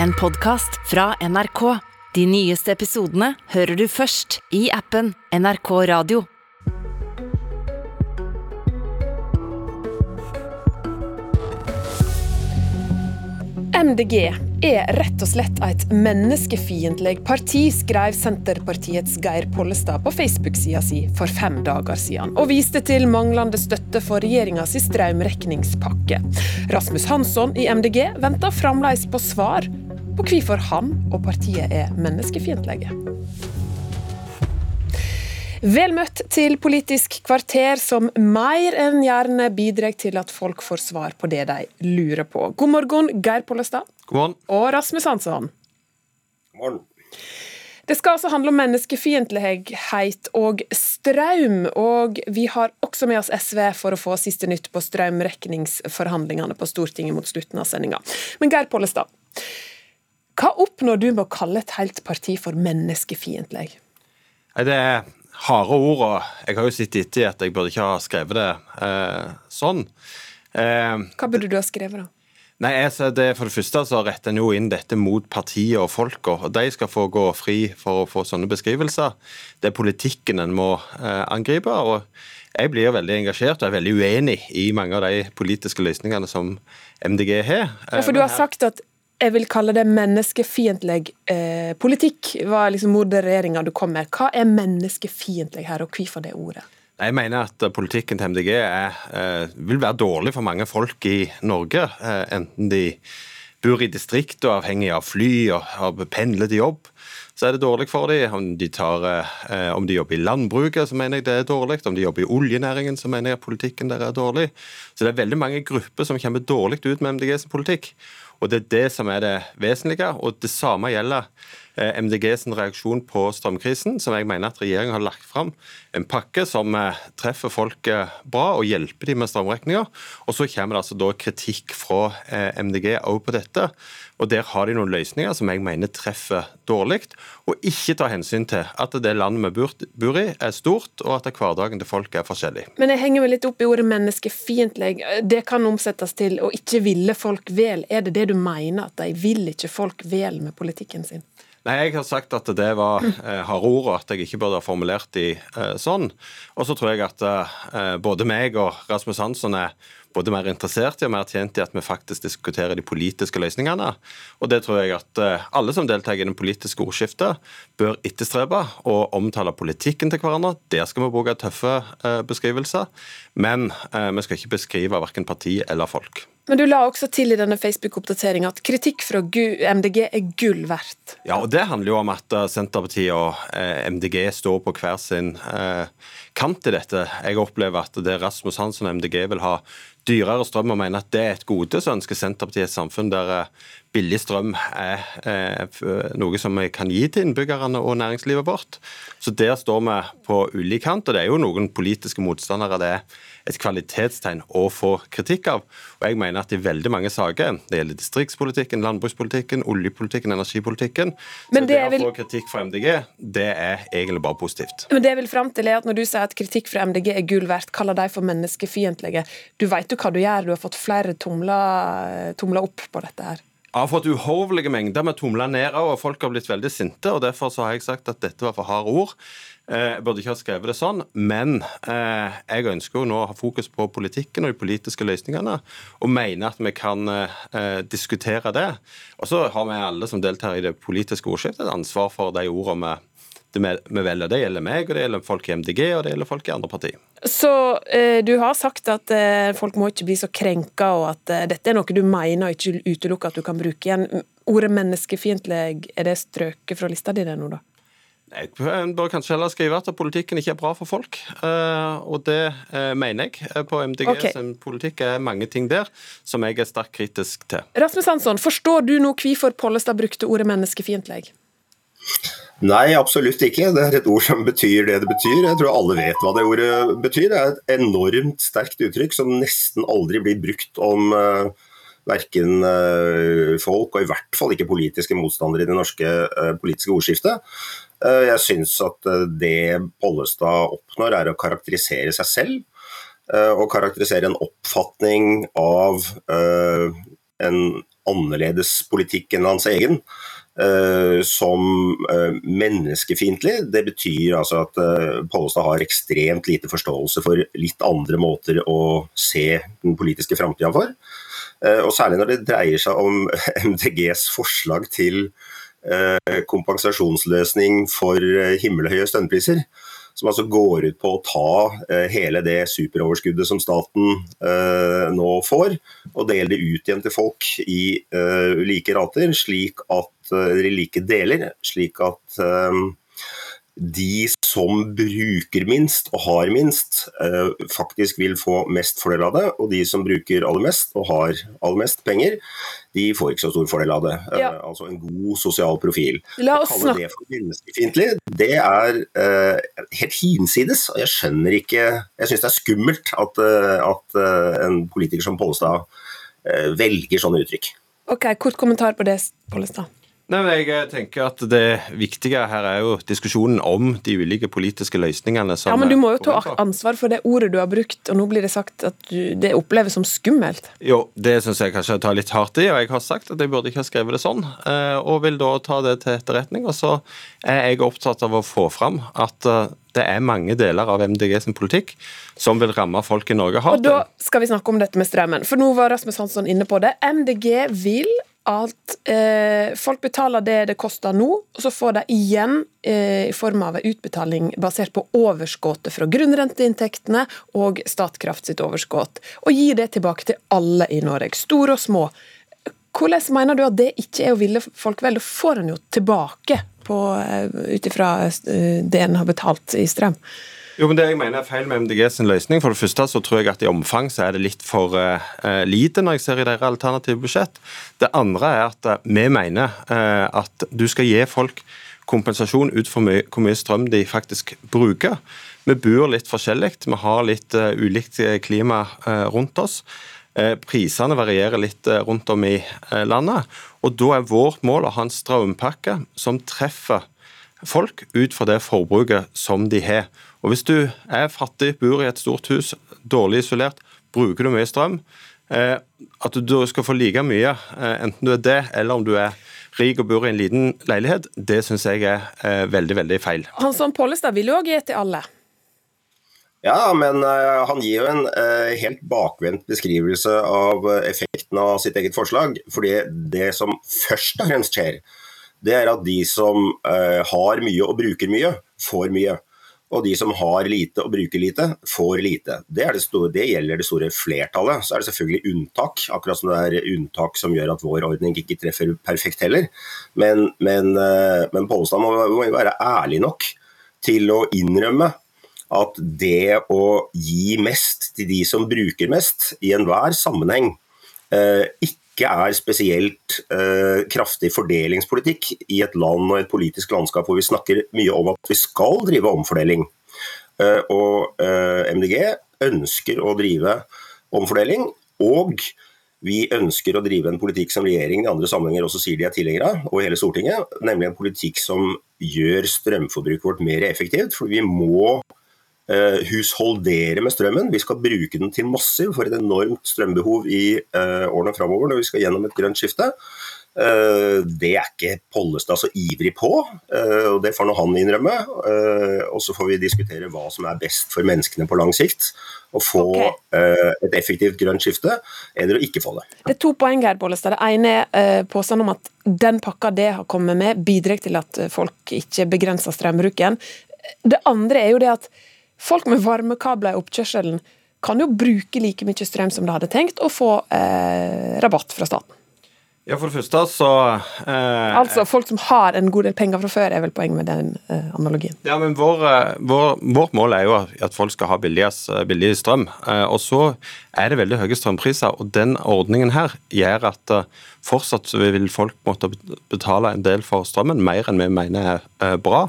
en podkast fra NRK. De nyeste episodene hører du først i appen NRK Radio. MDG er rett og slett et menneskefiendtlig parti, skrev Senterpartiets Geir Pollestad på Facebook-sida si for fem dager siden, og viste til manglende støtte for regjeringas strømregningspakke. Rasmus Hansson i MDG venter fremdeles på svar på hvorfor han og partiet er menneskefiendtlige. Vel møtt til Politisk kvarter, som mer enn gjerne bidrar til at folk får svar på det de lurer på. God morgen, Geir Pollestad. God morgen. Og Rasmus Hansson. God morgen. Det skal altså handle om menneskefiendtlighet og strøm, og vi har også med oss SV for å få siste nytt på strømregningsforhandlingene på Stortinget mot slutten av sendinga. Men Geir Pollestad, hva oppnår du med å kalle et helt parti for menneskefiendtlig? Det er harde ord, og jeg har jo sett etter at jeg burde ikke ha skrevet det eh, sånn. Eh, Hva burde du ha skrevet, da? nei, det For det første så retter en jo inn dette mot partiet og folka, de skal få gå fri for å få sånne beskrivelser. Det er politikken en må eh, angripe. og jeg blir veldig engasjert og er veldig uenig i mange av de politiske løsningene som MDG har. Eh, Ja, for du har sagt at jeg vil kalle det menneskefiendtlig eh, politikk, var liksom modereringa du kom med. Hva er menneskefiendtlig her, og hvorfor det ordet? Jeg mener at politikken til MDG er, eh, vil være dårlig for mange folk i Norge. Eh, enten de bor i distrikt og avhengig av fly og har pendler til jobb, så er det dårlig for dem. Om de, tar, eh, om de jobber i landbruket, så mener jeg det er dårlig. Om de jobber i oljenæringen, så mener jeg at politikken der er dårlig. Så det er veldig mange grupper som kommer dårlig ut med MDGs politikk. Og det er det som er det vesentlige. Og det samme gjelder MDG sin reaksjon på strømkrisen, som jeg mener at regjeringen har lagt fram en pakke som eh, treffer folk eh, bra og hjelper dem med strømregninger. Og så kommer det altså da kritikk fra eh, MDG òg på dette. Og der har de noen løsninger som jeg mener treffer dårlig, og ikke tar hensyn til at det landet vi bor i er stort, og at hverdagen til folk er forskjellig. Men jeg henger meg litt opp i ordet menneskefiendtlig. Det kan omsettes til å ikke ville folk vel. Er det det du mener, at de vil ikke folk vel med politikken sin? Nei, Jeg har sagt at det var eh, harde ord, og at jeg ikke burde ha formulert de eh, sånn. Og så tror jeg at eh, både meg og Rasmus Hansson er både mer interessert i og mer tjent i at vi faktisk diskuterer de politiske løsningene. Og det tror jeg at eh, alle som deltar i det politiske ordskiftet, bør etterstrebe og omtale politikken til hverandre. Der skal vi bruke tøffe eh, beskrivelser, men eh, vi skal ikke beskrive verken parti eller folk. Men du la også til i denne Facebook-oppdateringa at kritikk fra MDG er gull verdt. Ja, og Det handler jo om at eh, Senterpartiet og eh, MDG står på hver sin eh, kant i dette. Jeg opplever at det Rasmus Hansson og MDG vil ha dyrere strøm og mener at det er et gode, så ønsker Senterpartiet et samfunn der billig strøm er eh, noe som vi kan gi til innbyggerne og næringslivet vårt. Så der står vi på ulik kant, og det er jo noen politiske motstandere det er et kvalitetstegn å få kritikk av. Og jeg mener at i veldig mange saker, det gjelder distriktspolitikken, landbrukspolitikken, oljepolitikken, energipolitikken, Men så det vel- å få kritikk fra MDG, det er egentlig bare positivt. Men det jeg vil frem til er at Når du sier at kritikk fra MDG er gull verdt, kaller de for menneskefiendtlige. Du vet jo hva du gjør, du har fått flere tomler, tomler opp på dette her. Har fått uhorvelige mengder med tomler ned, og folk har blitt veldig sinte. og Derfor har jeg sagt at dette var for harde ord. Eh, Jeg burde ikke ha skrevet det sånn, men eh, jeg ønsker jo nå å ha fokus på politikken og de politiske løsningene, og mener at vi kan eh, diskutere det. Og så har vi alle som deltar i det politiske ordskiftet, et ansvar for de ordene vi, vi velger. Det gjelder meg, og det gjelder folk i MDG, og det gjelder folk i andre partier. Så eh, du har sagt at eh, folk må ikke bli så krenka, og at eh, dette er noe du mener ikke utelukker at du kan bruke igjen. Ordet menneskefiendtlig, er det strøket fra lista di det nå, da? Jeg bør kanskje heller skrive at politikken ikke er bra for folk. eh, Og det eh, mener jeg. Eh, På MDG okay. sin politikk er mange ting der som jeg er sterkt kritisk til. Rasmus Hansson, forstår du nå hvorfor Pollestad brukte ordet menneskefiendtlig? Nei, absolutt ikke. Det er et ord som betyr det det betyr. Jeg tror alle vet hva det ordet betyr. Det er et enormt sterkt uttrykk som nesten aldri blir brukt om uh, verken uh, folk, og i hvert fall ikke politiske motstandere i det norske uh, politiske ordskiftet. Uh, jeg syns at eh, det Pollestad oppnår, er å karakterisere seg selv. eh, og karakterisere en oppfatning av eh, en annerledes politikk enn hans egen. Uh, som uh, menneskefiendtlig. Det betyr altså at uh, Pollestad har ekstremt lite forståelse for litt andre måter å se den politiske framtida for. og særlig når det dreier seg om MDGs forslag til kompensasjonsløsning for himmelhøye strømpriser som altså går ut på å ta eh, hele det superoverskuddet som staten eh, nå får, og dele det ut igjen til folk i eh, like rater, slik at, like deler, slik at de som bruker minst og har minst, eh, faktisk vil få mest fordel av det. Og de som bruker aller mest og har aller mest penger, de får ikke så stor fordel av det. Eh, ja. Altså en god sosial profil. La oss Å kalle det for menneskefiendtlig, det er uh, helt hinsides. Og jeg skjønner ikke Jeg syns det er skummelt at, uh, at uh, en politiker som Pollestad velger sånne uttrykk. Ok, Kort kommentar på det, Pollestad. Nei, men jeg eh, tenker at Det viktige her er jo diskusjonen om de ulike politiske løsningene. ja, Men du må jo ta ansvar for det ordet du har brukt, og nå blir det sagt at du, det oppleves som skummelt. Jo, det syns jeg kanskje jeg tar litt hardt i, og jeg har sagt at jeg burde ikke ha skrevet det sånn. Eh, og vil da ta det til etterretning. Og så er jeg opptatt av å få fram at eh, det er mange deler av MDG sin politikk som vil ramme folk i Norge hardt. Og Da skal vi snakke om dette med strømmen. For nå var Rasmus Hansson inne på det. MDG vil at eh, folk betaler det det koster nå, og så får de igjen eh, i form av en utbetaling basert på overskuddet fra grunnrenteinntektene og Statkraft sitt overskudd, og gir det tilbake til alle i Norge, store og små. Hvordan mener du at det ikke er å ville folk vel? Da får en jo tilbake eh, ut ifra eh, det en har betalt i strøm. Jo, men Det jeg mener er feil med MDG sin løsning. For det første så tror jeg at i omfang så er det litt for uh, lite når jeg ser i deres alternative budsjett. Det andre er at uh, vi mener uh, at du skal gi folk kompensasjon ut for my hvor mye strøm de faktisk bruker. Vi bor litt forskjellig, vi har litt ulikt klima rundt oss. Prisene varierer litt rundt om i landet. og Da er vårt mål å ha en strømpakke som treffer folk ut fra det forbruket som de har. Og Hvis du er fattig, bor i et stort hus, dårlig isolert, bruker du mye strøm, eh, at du skal få like mye, eh, enten du er det eller om du er rik og bor i en liten leilighet, det syns jeg er eh, veldig veldig feil. Hansson Pollestad vil jo òg gi til alle. Ja, men uh, han gir jo en uh, helt bakvendt beskrivelse av uh, effekten av sitt eget forslag. fordi det som først og fremst skjer, det er at de som har mye og bruker mye, får mye. Og de som har lite og bruker lite, får lite. Det, det, store, det, gjelder det store flertallet. Så er det selvfølgelig unntak, akkurat som det er unntak som gjør at vår ordning ikke treffer perfekt heller. Men, men, eh, men Pollestad må, må være ærlig nok til å innrømme at det å gi mest til de som bruker mest, i enhver sammenheng, eh, ikke ikke er spesielt eh, kraftig fordelingspolitikk i et land og et politisk landskap hvor vi snakker mye om at vi skal drive omfordeling. Eh, og eh, MDG ønsker å drive omfordeling, og vi ønsker å drive en politikk som regjeringen i andre sammenhenger også sier de er tilhengere av, og hele Stortinget, nemlig en politikk som gjør strømforbruket vårt mer effektivt. For vi må husholdere med strømmen. Vi skal bruke den til massiv for et enormt strømbehov i uh, årene framover når vi skal gjennom et grønt skifte. Uh, det er ikke Pollestad så ivrig på, og det får nå han innrømme. og så får vi diskutere hva som er best for menneskene på lang sikt. Å få okay. et effektivt grønt skifte, eller å ikke få det. Det er to poeng her, Pollestad. Det ene er påstanden om at den pakka det har kommet med, bidrar til at folk ikke begrenser strømbruken. Det andre er jo det at Folk med varmekabler i oppkjørselen kan jo bruke like mye strøm som de hadde tenkt, og få eh, rabatt fra staten. Ja, for det første så eh, Altså, folk som har en god del penger fra før, er vel poenget med den eh, analogien. Ja, men vår, eh, vår, Vårt mål er jo at folk skal ha eh, billig strøm. Eh, og så er det veldig høye strømpriser, og den ordningen her gjør at fortsatt vil folk måtte betale en del for strømmen, mer enn vi mener er bra.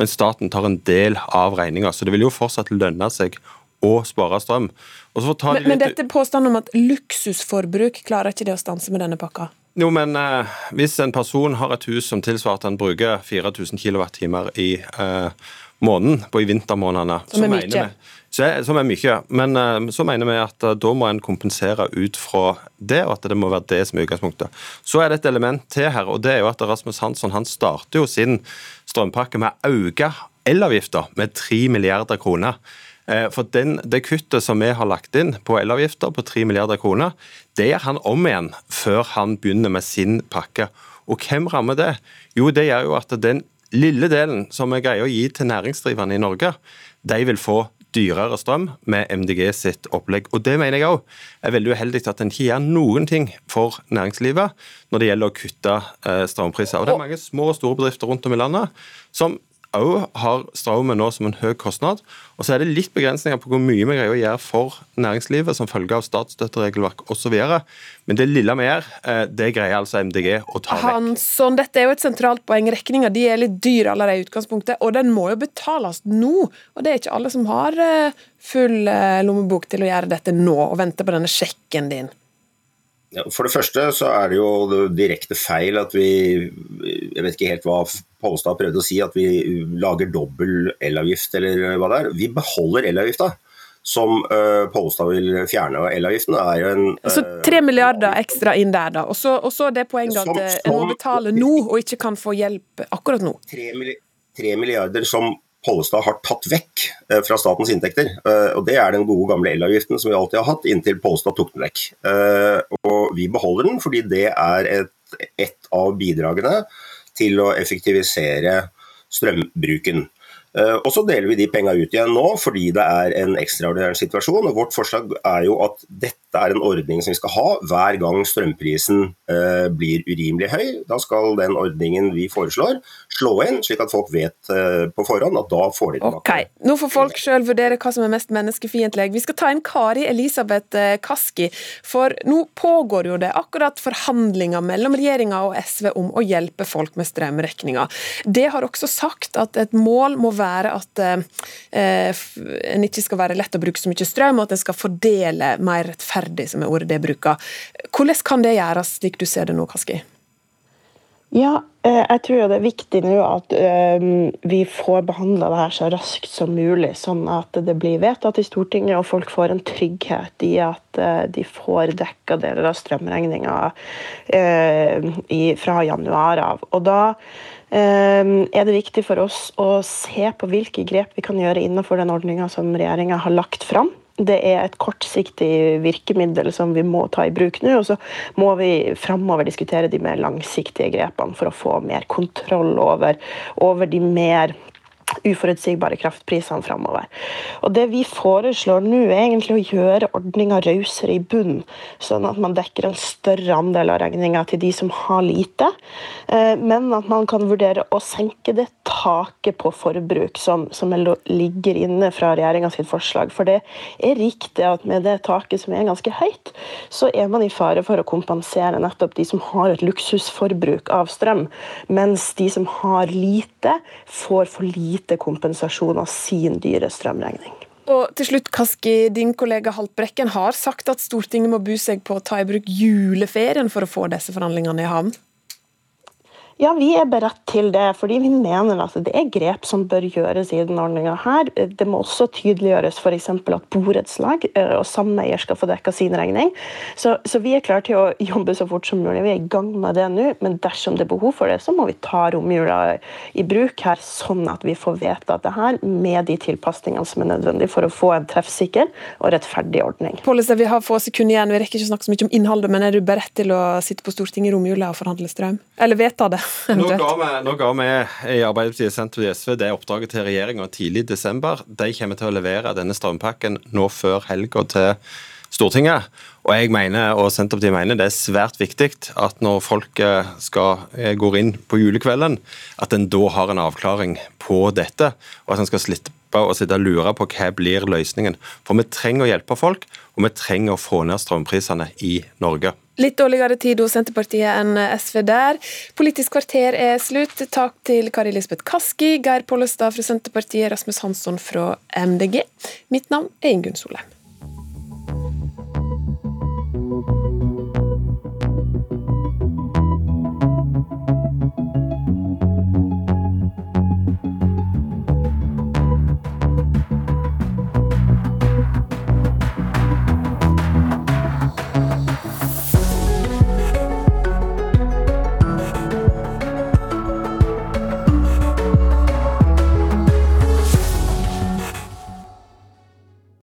Men staten tar en del av regninga, så det vil jo fortsatt lønne seg å spare strøm. men, men dette påstanden om at luksusforbruk klarer ikke det å stanse med denne pakka? Jo, men eh, Hvis en person har et hus som tilsvarer at han bruker 4000 kWt i eh, måneden, på i vintermånedene. Som er mye. så som er mye. Men eh, så mener vi at eh, da må en kompensere ut fra det, og at det må være det som er utgangspunktet. Så er det et element til her, og det er jo at Rasmus Hansson han starter jo sin strømpakke med å øke elavgifta med 3 milliarder kroner. Eh, For den, Det kuttet som vi har lagt inn på elavgifter på 3 milliarder kroner, det gjør han om igjen før han begynner med sin pakke. Og hvem rammer det? Jo, det gjør jo at den lille delen som vi greier å gi til næringsdrivende i Norge, de vil få dyrere strøm med MDG sitt opplegg. Og Det mener jeg òg er veldig uheldig at en ikke gjør noen ting for næringslivet når det gjelder å kutte eh, strømpriser. Og Det er mange små og store bedrifter rundt om i landet som òg har strømmen nå som en høy kostnad. Og så er det litt begrensninger på hvor mye vi greier å gjøre for næringslivet som følge av statsstøtteregelverk osv. Men det lille vi gjør, eh, det greier altså MDG å ta vekk. Hansson, dette er jo et sentralt poeng. Regninga de er litt dyr allerede i utgangspunktet, og den må jo betales nå. Og det er ikke alle som har eh, full eh, lommebok til å gjøre dette nå, og vente på denne sjekken din. For det første så er det jo direkte feil at vi Jeg vet ikke helt hva Pollestad prøvde å si, at vi lager dobbel elavgift eller hva det er. Vi beholder elavgifta. Som uh, Pollestad vil fjerne. av elavgiften er jo en Så eh, tre milliarder ekstra inn der, da. Og så, er det poenget Som- at en må betale nå, og ikke kan få hjelp akkurat nå. tre, milliarder som Pollestad har tatt vekk eh, fra statens inntekter. Eh, og Det er den gode gamle elavgiften som vi alltid har hatt, inntil Pollestad tok den vekk. Eh, og Vi beholder den fordi det er et, et av bidragene til å effektivisere strømbruken. Eh, Og så deler vi de penga ut igjen nå fordi det er en ekstraordinær situasjon. og Vårt forslag er jo at dette er en ordning som vi skal ha hver gang strømprisen eh, blir urimelig høy. Da skal den ordningen vi foreslår slå inn, slik at folk vet eh, på forhånd at da får de tilbake. Ok, Nå får folk sjøl vurdere hva som er mest menneskefiendtlig. Vi skal ta inn Kari Elisabeth eh, Kaski, for nå pågår jo det akkurat forhandlinger mellom regjeringa og SV om å hjelpe folk med strømregninga. Det har også sagt at et mål må være at eh, en ikke skal være lett å bruke så mye strøm, og at en skal fordele mer rettferdig, som er ordet det bruker. Hvordan kan det gjøres, slik du ser det nå, Kaski? Ja, eh, jeg tror det er viktig nå at eh, vi får behandla det her så raskt som mulig, sånn at det blir vedtatt i Stortinget og folk får en trygghet i at eh, de får dekka deler av strømregninga fra januar av. Og da er det viktig for oss å se på hvilke grep vi kan gjøre innenfor den ordninga som regjeringa har lagt fram. Det er et kortsiktig virkemiddel som vi må ta i bruk nå. Og så må vi framover diskutere de mer langsiktige grepene for å få mer kontroll over, over de mer uforutsigbare kraftprisene framover. Og det vi foreslår nå, er egentlig å gjøre ordninga rausere i bunn, sånn at man dekker en større andel av regninga til de som har lite, eh, men at man kan vurdere å senke det taket på forbruk som, som er ligger inne fra regjeringa sitt forslag. For det er riktig at med det taket som er ganske høyt, så er man i fare for å kompensere nettopp de som har et luksusforbruk av strøm, mens de som har lite, får for lite kompensasjon av sin dyre strømregning. Og til slutt, Kaski, din kollega Haltbrekken har sagt at Stortinget må bu seg på å ta i bruk juleferien for å få disse forhandlingene i havn. Ja, vi er beredt til det, fordi vi mener at det er grep som bør gjøres i denne ordninga. Det må også tydeliggjøres f.eks. at borettslag eh, og sameier skal få dekka sin regning. Så, så vi er klare til å jobbe så fort som mulig. Vi er i gang med det nå, men dersom det er behov for det, så må vi ta romjula i bruk her, sånn at vi får vedtatt det her med de tilpasningene som er nødvendige for å få en treffsikker og rettferdig ordning. Pollestad, vi har få sekunder igjen. Vi rekker ikke snakke så mye om innholdet, men er du beredt til å sitte på Stortinget i romjula og forhandle strøm? Eller vedta det, Nå ga, vi, nå ga vi i Arbeiderpartiet, Senterpartiet og SV det oppdraget til regjeringa tidlig i desember. De kommer til å levere denne strømpakken nå før helga til Stortinget. Og jeg mener, og Senterpartiet mener det er svært viktig at når folk skal, eh, går inn på julekvelden, at en da har en avklaring på dette, og at en skal slippe å sitte og lure på hva blir løsningen. For vi trenger å hjelpe folk, og vi trenger å få ned strømprisene i Norge. Litt dårligere tid hos Senterpartiet enn SV der. Politisk kvarter er slutt. Takk til Kari Lisbeth Kaski, Geir Pollestad fra Senterpartiet, Rasmus Hansson fra MDG. Mitt navn er Ingunn Solheim.